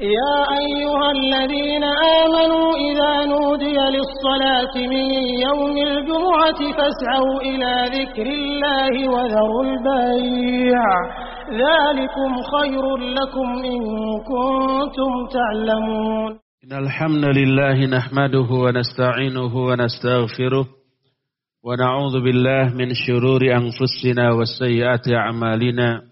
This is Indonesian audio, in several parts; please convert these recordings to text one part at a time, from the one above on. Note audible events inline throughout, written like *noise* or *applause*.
يا أيها الذين آمنوا إذا نودي للصلاة من يوم الجمعة فاسعوا إلى ذكر الله وذروا البيع. ذلكم خير لكم إن كنتم تعلمون. إن الحمد لله نحمده ونستعينه ونستغفره ونعوذ بالله من شرور أنفسنا وسيئات أعمالنا.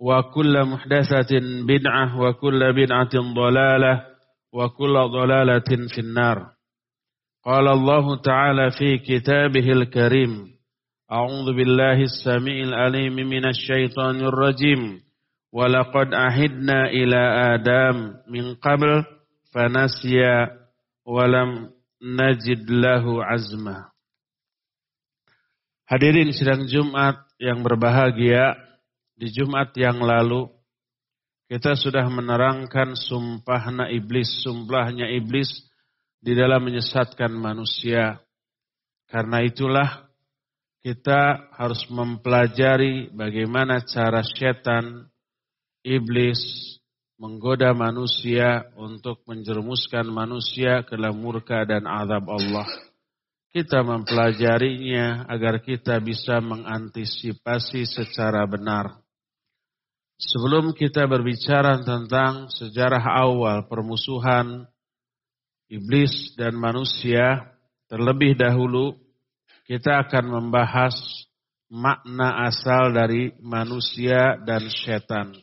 وكل محدثة بدعة وكل بدعة ضلالة وكل ضلالة في النار قال الله تعالى في كتابه الكريم أعوذ بالله السميع العليم من الشيطان الرجيم ولقد عهدنا إلى آدم من قبل فنسي ولم نجد له عزما Hadirin sidang Jumat yang berbahagia, di Jumat yang lalu kita sudah menerangkan sumpahnya iblis, sumpahnya iblis di dalam menyesatkan manusia. Karena itulah kita harus mempelajari bagaimana cara setan, iblis menggoda manusia untuk menjerumuskan manusia ke dalam murka dan azab Allah. Kita mempelajarinya agar kita bisa mengantisipasi secara benar. Sebelum kita berbicara tentang sejarah awal permusuhan iblis dan manusia, terlebih dahulu kita akan membahas makna asal dari manusia dan setan.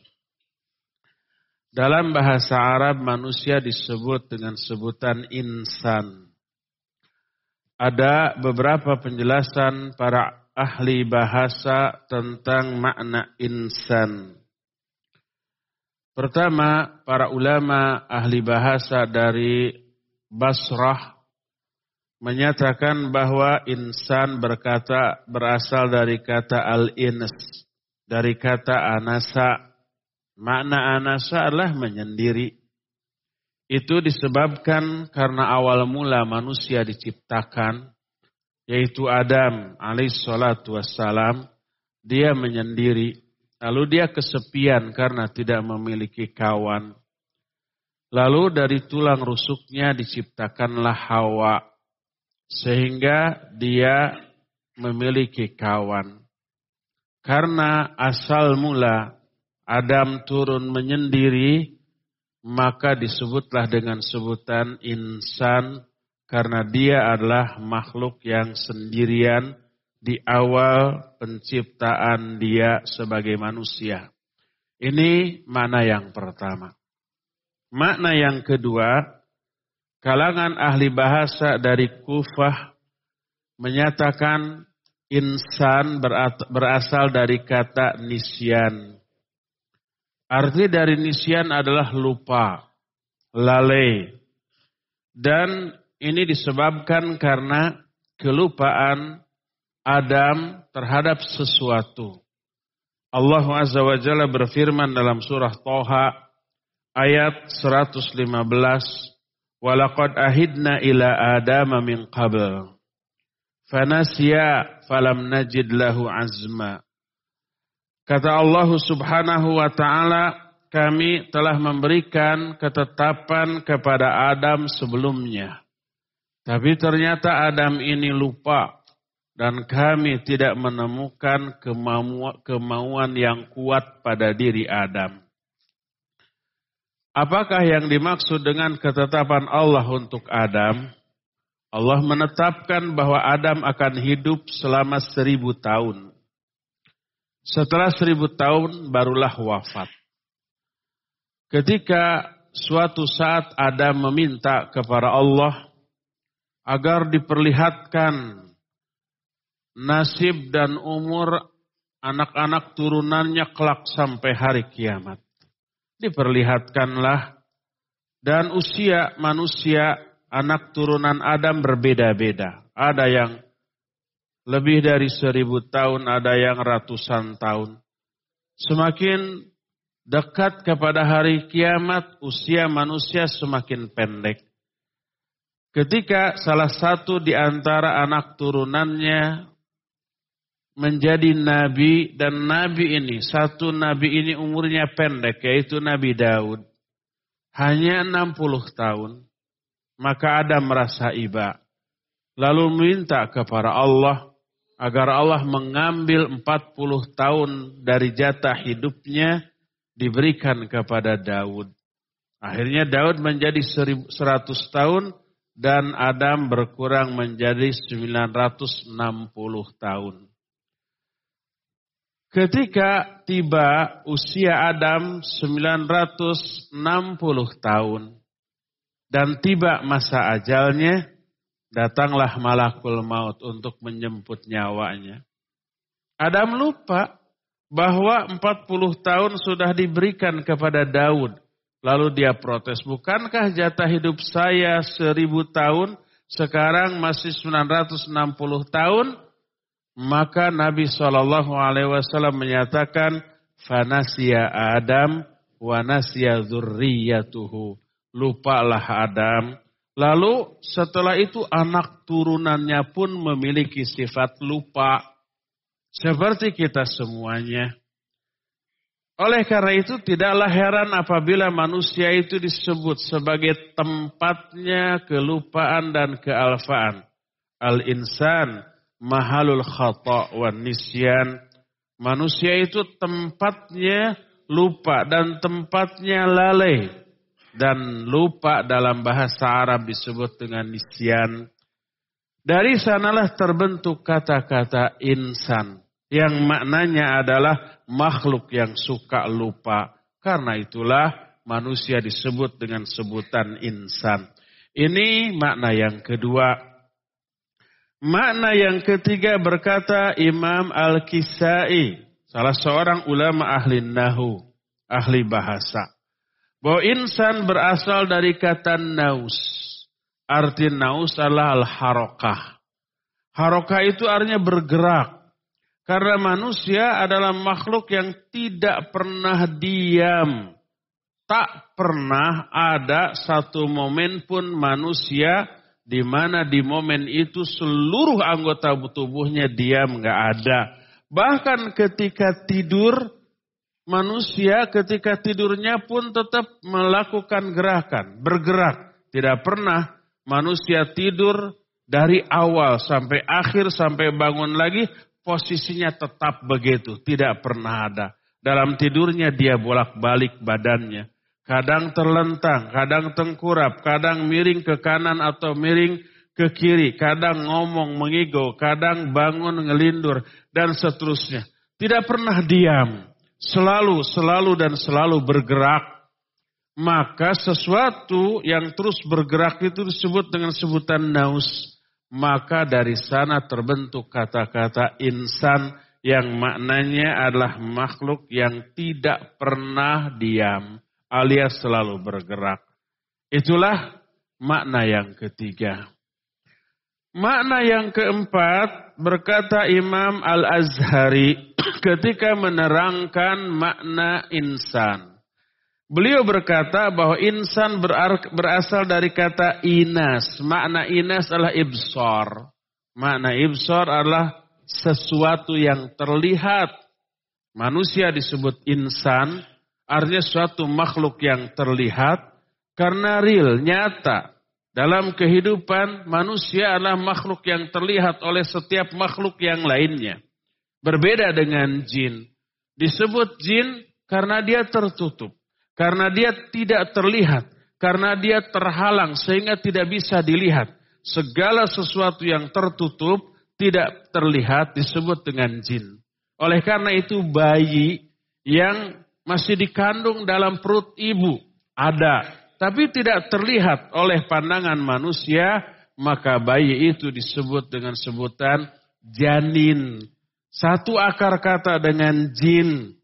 Dalam bahasa Arab manusia disebut dengan sebutan insan. Ada beberapa penjelasan para ahli bahasa tentang makna insan. Pertama, para ulama ahli bahasa dari Basrah menyatakan bahwa insan berkata berasal dari kata al-ins, dari kata anasa. Makna anasa adalah menyendiri. Itu disebabkan karena awal mula manusia diciptakan, yaitu Adam alaihissalatu wassalam, dia menyendiri. Lalu dia kesepian karena tidak memiliki kawan. Lalu dari tulang rusuknya diciptakanlah Hawa. Sehingga dia memiliki kawan. Karena asal mula Adam turun menyendiri, maka disebutlah dengan sebutan insan karena dia adalah makhluk yang sendirian di awal penciptaan dia sebagai manusia. Ini makna yang pertama. Makna yang kedua, kalangan ahli bahasa dari Kufah menyatakan insan berasal dari kata nisyan. Arti dari nisyan adalah lupa, lalai. Dan ini disebabkan karena kelupaan Adam terhadap sesuatu. Allah Azza wa Jalla berfirman dalam surah Toha ayat 115 Walaqad ahidna ila Adam min qabl fanasiya falam najid lahu azma. Kata Allah Subhanahu wa taala, kami telah memberikan ketetapan kepada Adam sebelumnya. Tapi ternyata Adam ini lupa dan kami tidak menemukan kemauan yang kuat pada diri Adam. Apakah yang dimaksud dengan ketetapan Allah untuk Adam? Allah menetapkan bahwa Adam akan hidup selama seribu tahun. Setelah seribu tahun barulah wafat. Ketika suatu saat Adam meminta kepada Allah agar diperlihatkan nasib dan umur anak-anak turunannya kelak sampai hari kiamat. Diperlihatkanlah dan usia manusia anak turunan Adam berbeda-beda. Ada yang lebih dari seribu tahun, ada yang ratusan tahun. Semakin dekat kepada hari kiamat, usia manusia semakin pendek. Ketika salah satu di antara anak turunannya menjadi nabi dan nabi ini, satu nabi ini umurnya pendek yaitu Nabi Daud. Hanya 60 tahun. Maka Adam merasa iba. Lalu minta kepada Allah agar Allah mengambil 40 tahun dari jatah hidupnya diberikan kepada Daud. Akhirnya Daud menjadi 100 tahun dan Adam berkurang menjadi 960 tahun. Ketika tiba usia Adam 960 tahun dan tiba masa ajalnya, datanglah malakul maut untuk menjemput nyawanya. Adam lupa bahwa 40 tahun sudah diberikan kepada Daud Lalu dia protes, bukankah jatah hidup saya seribu tahun, sekarang masih 960 tahun? Maka Nabi Shallallahu Alaihi Wasallam menyatakan, Fanasia Adam, wanasia zurriyatuhu. Lupalah Adam. Lalu setelah itu anak turunannya pun memiliki sifat lupa. Seperti kita semuanya. Oleh karena itu tidaklah heran apabila manusia itu disebut sebagai tempatnya kelupaan dan kealfaan. Al-insan mahalul khata' wa nisyan. Manusia itu tempatnya lupa dan tempatnya lalai. Dan lupa dalam bahasa Arab disebut dengan nisyan. Dari sanalah terbentuk kata-kata insan yang maknanya adalah makhluk yang suka lupa. Karena itulah manusia disebut dengan sebutan insan. Ini makna yang kedua. Makna yang ketiga berkata Imam Al-Kisai, salah seorang ulama ahli nahu, ahli bahasa. Bahwa insan berasal dari kata naus. Arti naus adalah al-harokah. Harokah itu artinya bergerak. Karena manusia adalah makhluk yang tidak pernah diam. Tak pernah ada satu momen pun manusia di mana di momen itu seluruh anggota tubuhnya diam nggak ada. Bahkan ketika tidur manusia ketika tidurnya pun tetap melakukan gerakan, bergerak. Tidak pernah manusia tidur dari awal sampai akhir sampai bangun lagi posisinya tetap begitu, tidak pernah ada. Dalam tidurnya dia bolak-balik badannya. Kadang terlentang, kadang tengkurap, kadang miring ke kanan atau miring ke kiri, kadang ngomong mengigo, kadang bangun ngelindur, dan seterusnya. Tidak pernah diam, selalu, selalu dan selalu bergerak. Maka sesuatu yang terus bergerak itu disebut dengan sebutan naus maka dari sana terbentuk kata-kata insan yang maknanya adalah makhluk yang tidak pernah diam alias selalu bergerak. Itulah makna yang ketiga. Makna yang keempat berkata Imam Al-Azhari *clears throat* ketika menerangkan makna insan. Beliau berkata bahwa insan berasal dari kata inas. Makna inas adalah ibsor. Makna ibsor adalah sesuatu yang terlihat. Manusia disebut insan, artinya suatu makhluk yang terlihat karena real, nyata. Dalam kehidupan manusia adalah makhluk yang terlihat oleh setiap makhluk yang lainnya. Berbeda dengan jin. Disebut jin karena dia tertutup. Karena dia tidak terlihat. Karena dia terhalang sehingga tidak bisa dilihat. Segala sesuatu yang tertutup tidak terlihat disebut dengan jin. Oleh karena itu bayi yang masih dikandung dalam perut ibu ada, tapi tidak terlihat oleh pandangan manusia, maka bayi itu disebut dengan sebutan janin. Satu akar kata dengan jin.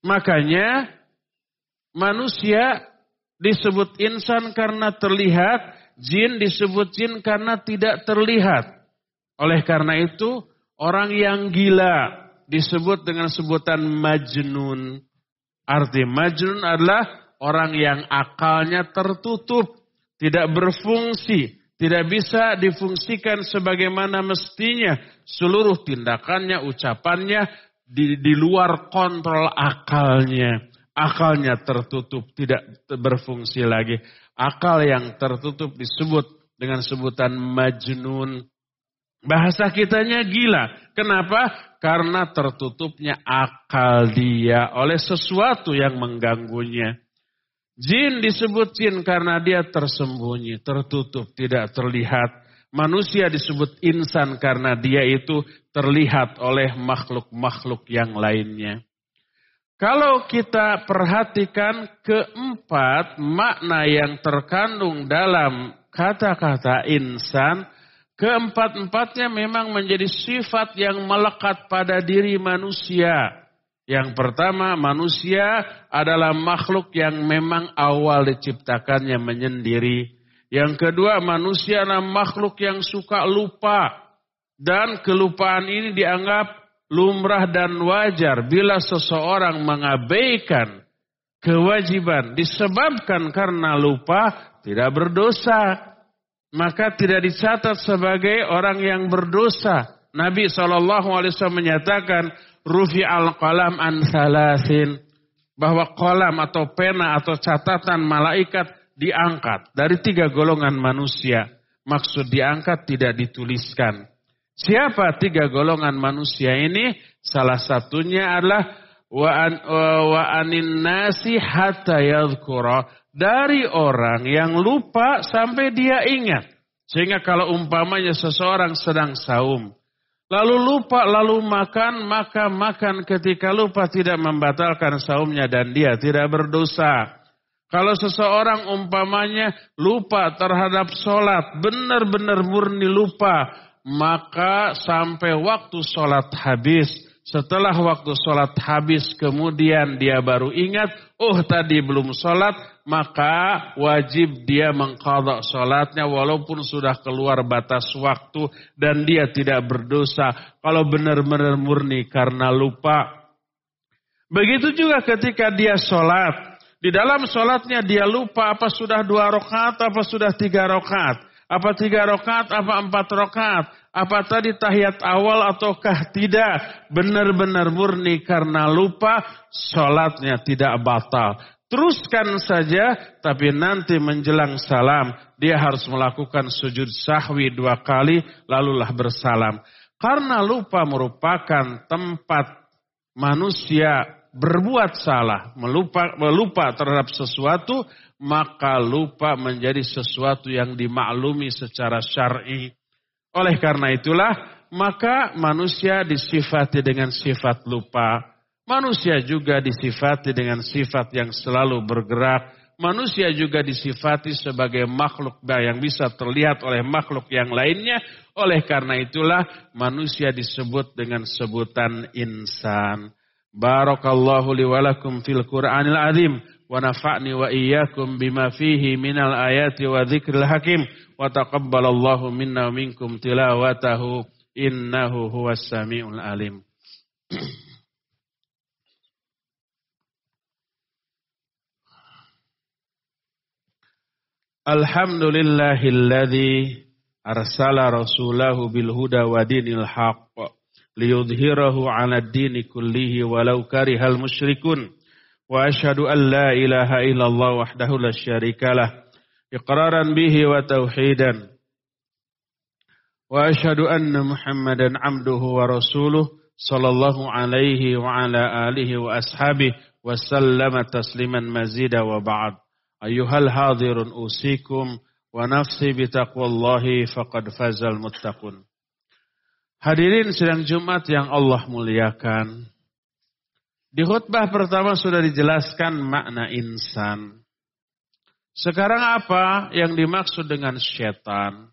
Makanya manusia disebut insan karena terlihat, jin disebut jin karena tidak terlihat. Oleh karena itu, orang yang gila disebut dengan sebutan majnun. Arti majnun adalah orang yang akalnya tertutup, tidak berfungsi, tidak bisa difungsikan sebagaimana mestinya. Seluruh tindakannya, ucapannya di, di luar kontrol akalnya. Akalnya tertutup, tidak berfungsi lagi. Akal yang tertutup disebut dengan sebutan majnun. Bahasa kitanya gila. Kenapa? Karena tertutupnya akal dia oleh sesuatu yang mengganggunya. Jin disebut jin karena dia tersembunyi, tertutup, tidak terlihat. Manusia disebut insan karena dia itu terlihat oleh makhluk-makhluk yang lainnya. Kalau kita perhatikan keempat makna yang terkandung dalam kata-kata insan, Keempat-empatnya memang menjadi sifat yang melekat pada diri manusia. Yang pertama, manusia adalah makhluk yang memang awal diciptakannya menyendiri. Yang kedua, manusia adalah makhluk yang suka lupa. Dan kelupaan ini dianggap lumrah dan wajar bila seseorang mengabaikan kewajiban disebabkan karena lupa tidak berdosa maka tidak dicatat sebagai orang yang berdosa. Nabi SAW menyatakan, Rufi al-qalam an salasin. Bahwa kolam atau pena atau catatan malaikat diangkat dari tiga golongan manusia. Maksud diangkat tidak dituliskan. Siapa tiga golongan manusia ini? Salah satunya adalah wa, an, wa anin nasi hatta yadhkura dari orang yang lupa sampai dia ingat. Sehingga kalau umpamanya seseorang sedang saum, lalu lupa lalu makan, maka makan ketika lupa tidak membatalkan saumnya dan dia tidak berdosa. Kalau seseorang umpamanya lupa terhadap sholat, benar-benar murni lupa, maka sampai waktu sholat habis, setelah waktu sholat habis kemudian dia baru ingat, oh tadi belum sholat, maka wajib dia mengkodok sholatnya walaupun sudah keluar batas waktu dan dia tidak berdosa. Kalau benar-benar murni karena lupa. Begitu juga ketika dia sholat. Di dalam sholatnya dia lupa apa sudah dua rakaat, apa sudah tiga rakaat. Apa tiga rakaat, apa empat rakaat. Apa tadi tahiyat awal ataukah tidak? Benar-benar murni karena lupa, sholatnya tidak batal. Teruskan saja, tapi nanti menjelang salam, dia harus melakukan sujud sahwi dua kali, lalulah bersalam. Karena lupa merupakan tempat manusia berbuat salah, melupa, melupa terhadap sesuatu, maka lupa menjadi sesuatu yang dimaklumi secara syar'i. Oleh karena itulah, maka manusia disifati dengan sifat lupa. Manusia juga disifati dengan sifat yang selalu bergerak. Manusia juga disifati sebagai makhluk yang bisa terlihat oleh makhluk yang lainnya. Oleh karena itulah manusia disebut dengan sebutan insan. Barakallahu liwalakum fil Qur'anil azim. Wa nafa'ni wa iyyakum bima fihi minal ayati wa dzikril hakim wa taqabbalallahu minna minkum tilawatahu innahu huwas samiul alim. *clears throat* الحمد لله الذي أرسل رسوله بالهدى ودين الحق ليظهره على الدين كله ولو كره المشركون وأشهد أن لا إله إلا الله وحده لا شريك له إقرارا به وتوحيدا وأشهد أن محمدا عبده ورسوله صلى الله عليه وعلى آله وأصحابه وسلم تسليما مزيدا وبعد ayyuhal hadirun usikum wa nafsi bitaqwallahi faqad fazal muttaqun. Hadirin sidang Jumat yang Allah muliakan. Di khutbah pertama sudah dijelaskan makna insan. Sekarang apa yang dimaksud dengan setan?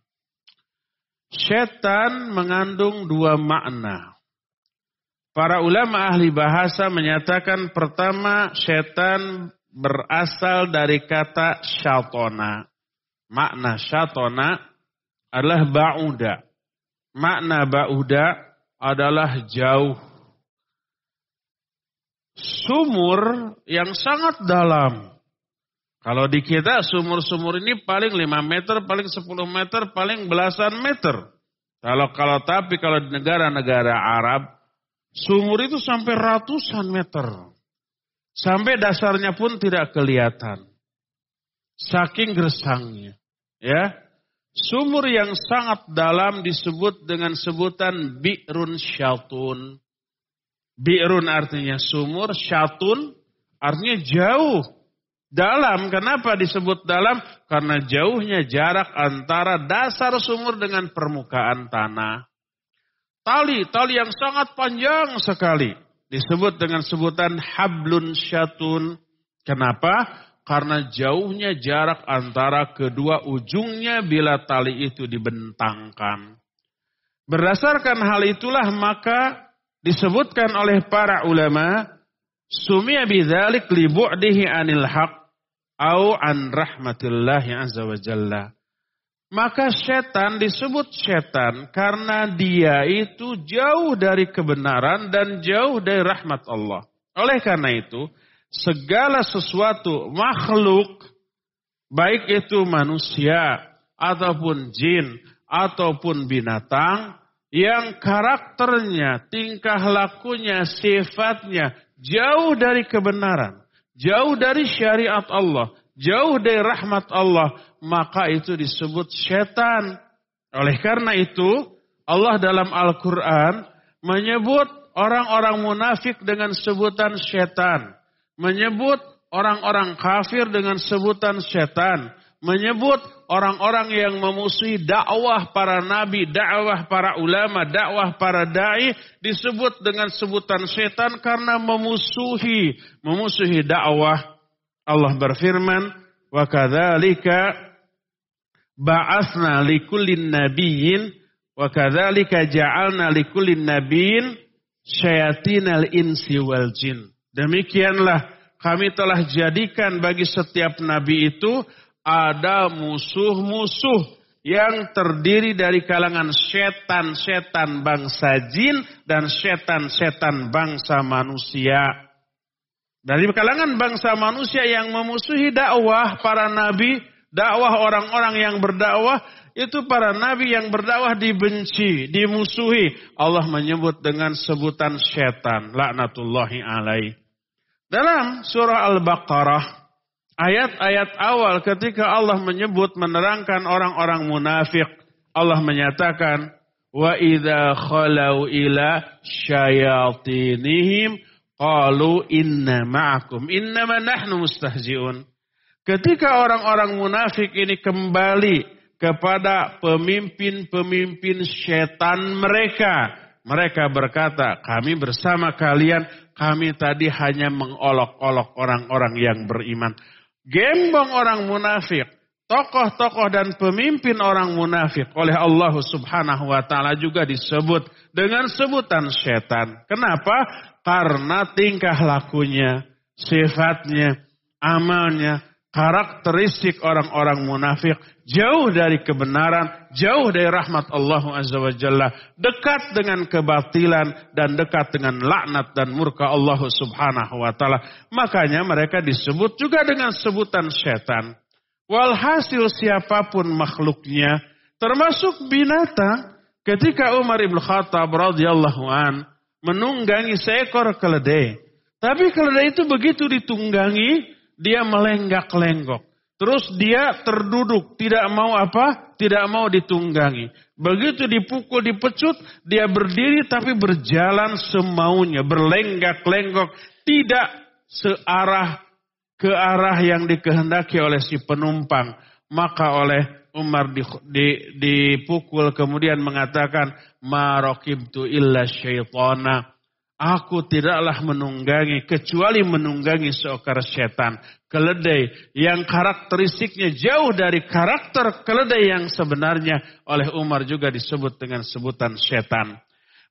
Setan mengandung dua makna. Para ulama ahli bahasa menyatakan pertama setan berasal dari kata syatona. Makna syatona adalah ba'uda. Makna ba'uda adalah jauh. Sumur yang sangat dalam. Kalau di kita sumur-sumur ini paling 5 meter, paling 10 meter, paling belasan meter. Kalau kalau tapi kalau di negara-negara Arab, sumur itu sampai ratusan meter. Sampai dasarnya pun tidak kelihatan. Saking gersangnya. Ya. Sumur yang sangat dalam disebut dengan sebutan bi'run syatun. Bi'run artinya sumur, syatun artinya jauh. Dalam, kenapa disebut dalam? Karena jauhnya jarak antara dasar sumur dengan permukaan tanah. Tali, tali yang sangat panjang sekali. Disebut dengan sebutan hablun syatun. Kenapa? Karena jauhnya jarak antara kedua ujungnya bila tali itu dibentangkan. Berdasarkan hal itulah maka disebutkan oleh para ulama sumia bidzalik li bu'dihi anil haq au an rahmatillahi azza wa jalla. Maka setan disebut setan karena dia itu jauh dari kebenaran dan jauh dari rahmat Allah. Oleh karena itu, segala sesuatu makhluk baik itu manusia ataupun jin ataupun binatang yang karakternya, tingkah lakunya, sifatnya jauh dari kebenaran, jauh dari syariat Allah, jauh dari rahmat Allah, maka itu disebut setan. Oleh karena itu, Allah dalam Al-Quran menyebut orang-orang munafik dengan sebutan setan menyebut orang-orang kafir dengan sebutan setan, menyebut orang-orang yang memusuhi dakwah para nabi, dakwah para ulama, dakwah para dai disebut dengan sebutan setan karena memusuhi, memusuhi dakwah. Allah berfirman, "Wa kadzalika ba'atsna likullin nabiyyin wa kadzalika ja'alna likullin nabiyyin syayatinal insi wal jin." Demikianlah kami telah jadikan bagi setiap nabi itu ada musuh-musuh yang terdiri dari kalangan setan-setan bangsa jin dan setan-setan bangsa manusia. Dari kalangan bangsa manusia yang memusuhi dakwah para nabi, dakwah orang-orang yang berdakwah, itu para nabi yang berdakwah dibenci, dimusuhi. Allah menyebut dengan sebutan setan, laknatullahi alaih. Dalam surah Al-Baqarah, ayat-ayat awal ketika Allah menyebut menerangkan orang-orang munafik, Allah menyatakan, Wa idha khalau ila syayatinihim qalu inna ma'akum innama nahnu mustahzi'un. Ketika orang-orang munafik ini kembali kepada pemimpin-pemimpin setan mereka, mereka berkata, kami bersama kalian kami tadi hanya mengolok-olok orang-orang yang beriman. Gembong orang munafik. Tokoh-tokoh dan pemimpin orang munafik oleh Allah subhanahu wa ta'ala juga disebut dengan sebutan setan. Kenapa? Karena tingkah lakunya, sifatnya, amalnya, karakteristik orang-orang munafik jauh dari kebenaran, jauh dari rahmat Allah Azza wa Jalla, dekat dengan kebatilan dan dekat dengan laknat dan murka Allah Subhanahu wa taala. Makanya mereka disebut juga dengan sebutan setan. Walhasil siapa pun makhluknya, Termasuk binatang ketika Umar ibn Khattab radhiyallahu an menunggangi seekor keledai. Tapi keledai itu begitu ditunggangi, dia melenggak-lenggok. Terus dia terduduk, tidak mau apa? Tidak mau ditunggangi. Begitu dipukul, dipecut, dia berdiri tapi berjalan semaunya, berlenggak-lenggok, tidak searah ke arah yang dikehendaki oleh si penumpang. Maka oleh Umar dipukul kemudian mengatakan, Ma raqibtu illa syaitana. Aku tidaklah menunggangi kecuali menunggangi seekor setan. Keledai yang karakteristiknya jauh dari karakter keledai yang sebenarnya oleh Umar juga disebut dengan sebutan setan.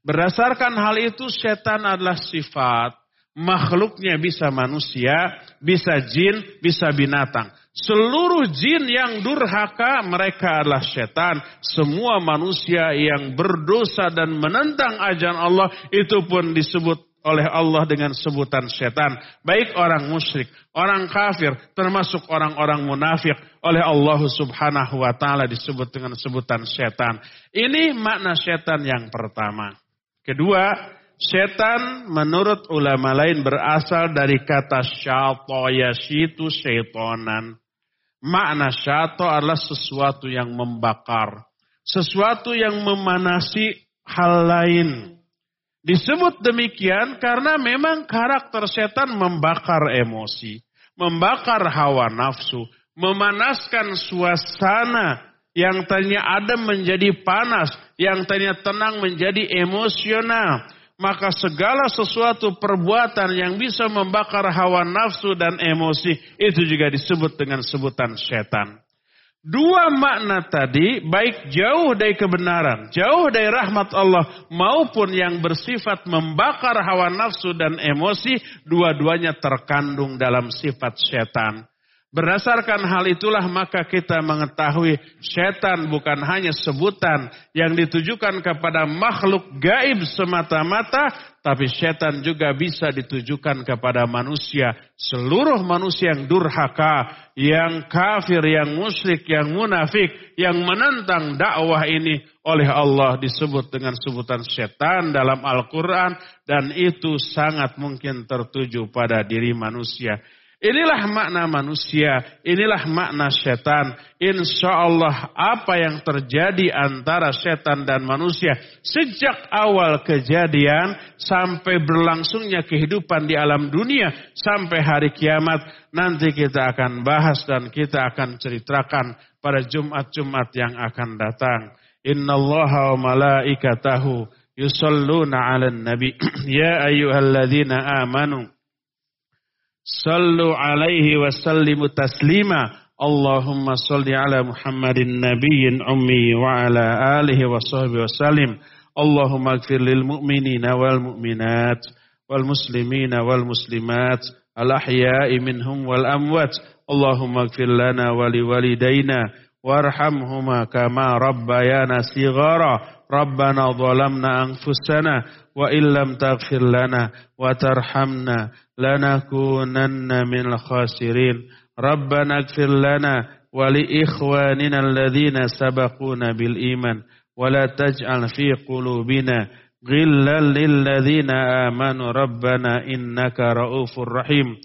Berdasarkan hal itu setan adalah sifat makhluknya bisa manusia, bisa jin, bisa binatang. Seluruh jin yang durhaka mereka adalah setan. Semua manusia yang berdosa dan menentang ajaran Allah itu pun disebut oleh Allah dengan sebutan setan. Baik orang musyrik, orang kafir, termasuk orang-orang munafik oleh Allah subhanahu wa ta'ala disebut dengan sebutan setan. Ini makna setan yang pertama. Kedua, setan menurut ulama lain berasal dari kata syato yasitu syetonan. Makna syato adalah sesuatu yang membakar. Sesuatu yang memanasi hal lain. Disebut demikian karena memang karakter setan membakar emosi. Membakar hawa nafsu. Memanaskan suasana yang tadinya adem menjadi panas. Yang tadinya tenang menjadi emosional maka segala sesuatu perbuatan yang bisa membakar hawa nafsu dan emosi itu juga disebut dengan sebutan setan. Dua makna tadi baik jauh dari kebenaran, jauh dari rahmat Allah maupun yang bersifat membakar hawa nafsu dan emosi, dua-duanya terkandung dalam sifat setan. Berdasarkan hal itulah maka kita mengetahui setan bukan hanya sebutan yang ditujukan kepada makhluk gaib semata-mata, tapi setan juga bisa ditujukan kepada manusia. Seluruh manusia yang durhaka, yang kafir, yang musyrik, yang munafik, yang menentang dakwah ini oleh Allah disebut dengan sebutan setan dalam Al-Quran dan itu sangat mungkin tertuju pada diri manusia. Inilah makna manusia, inilah makna setan. Insya Allah apa yang terjadi antara setan dan manusia sejak awal kejadian sampai berlangsungnya kehidupan di alam dunia sampai hari kiamat nanti kita akan bahas dan kita akan ceritakan pada Jumat-Jumat yang akan datang. Inna Allah wa malaikatahu yusalluna ala nabi *clears throat* ya ayyuhalladzina amanu Sallu alaihi wa sallimu taslima. Allahumma salli ala Muhammadin nabiyyin ummi wa ala alihi wa sahbihi wa. Allahumma agfir lil mu'minina wal mu'minat wal muslimina wal muslimat al ahya'i minhum wal amwat. Allahumma agfir lana wa li walidayna warhamhuma kama rabbayana sighara. Zalamna anfusana wa illam taghfir lana wa tarhamna لنكونن من الخاسرين. ربنا اغفر لنا ولإخواننا الذين سبقونا بالإيمان ولا تجعل في قلوبنا غلا للذين آمنوا. ربنا إنك رؤوف رحيم.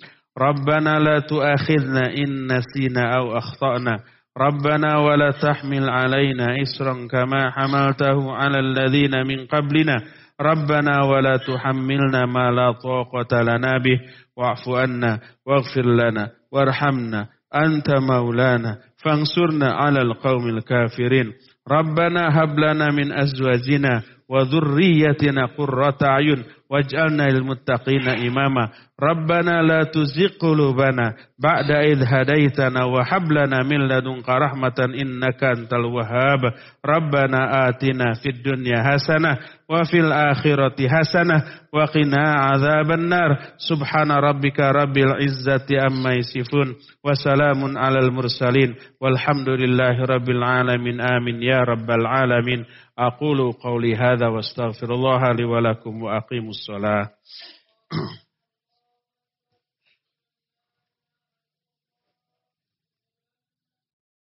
ربنا لا تؤاخذنا إن نسينا أو أخطأنا. ربنا ولا تحمل علينا إسرا كما حملته على الذين من قبلنا. ربنا ولا تحملنا ما لا طاقة لنا به. واعف عنا واغفر لنا وارحمنا. أنت مولانا فانصرنا على القوم الكافرين. ربنا هب لنا من أزواجنا وذريتنا قرة أعين. واجعلنا للمتقين إماما. ربنا لا تزغ قلوبنا بعد إذ هديتنا وهب لنا من لدنك رحمة إنك أنت الوهاب. ربنا آتنا في الدنيا حسنة وفي الآخرة حسنة وقنا عذاب النار. سبحان ربك رب العزة أما يصفون وسلام على المرسلين والحمد لله رب العالمين. آمين يا رب العالمين. أقول قولي هذا واستغفر الله لي ولكم وأقيموا الصلاة.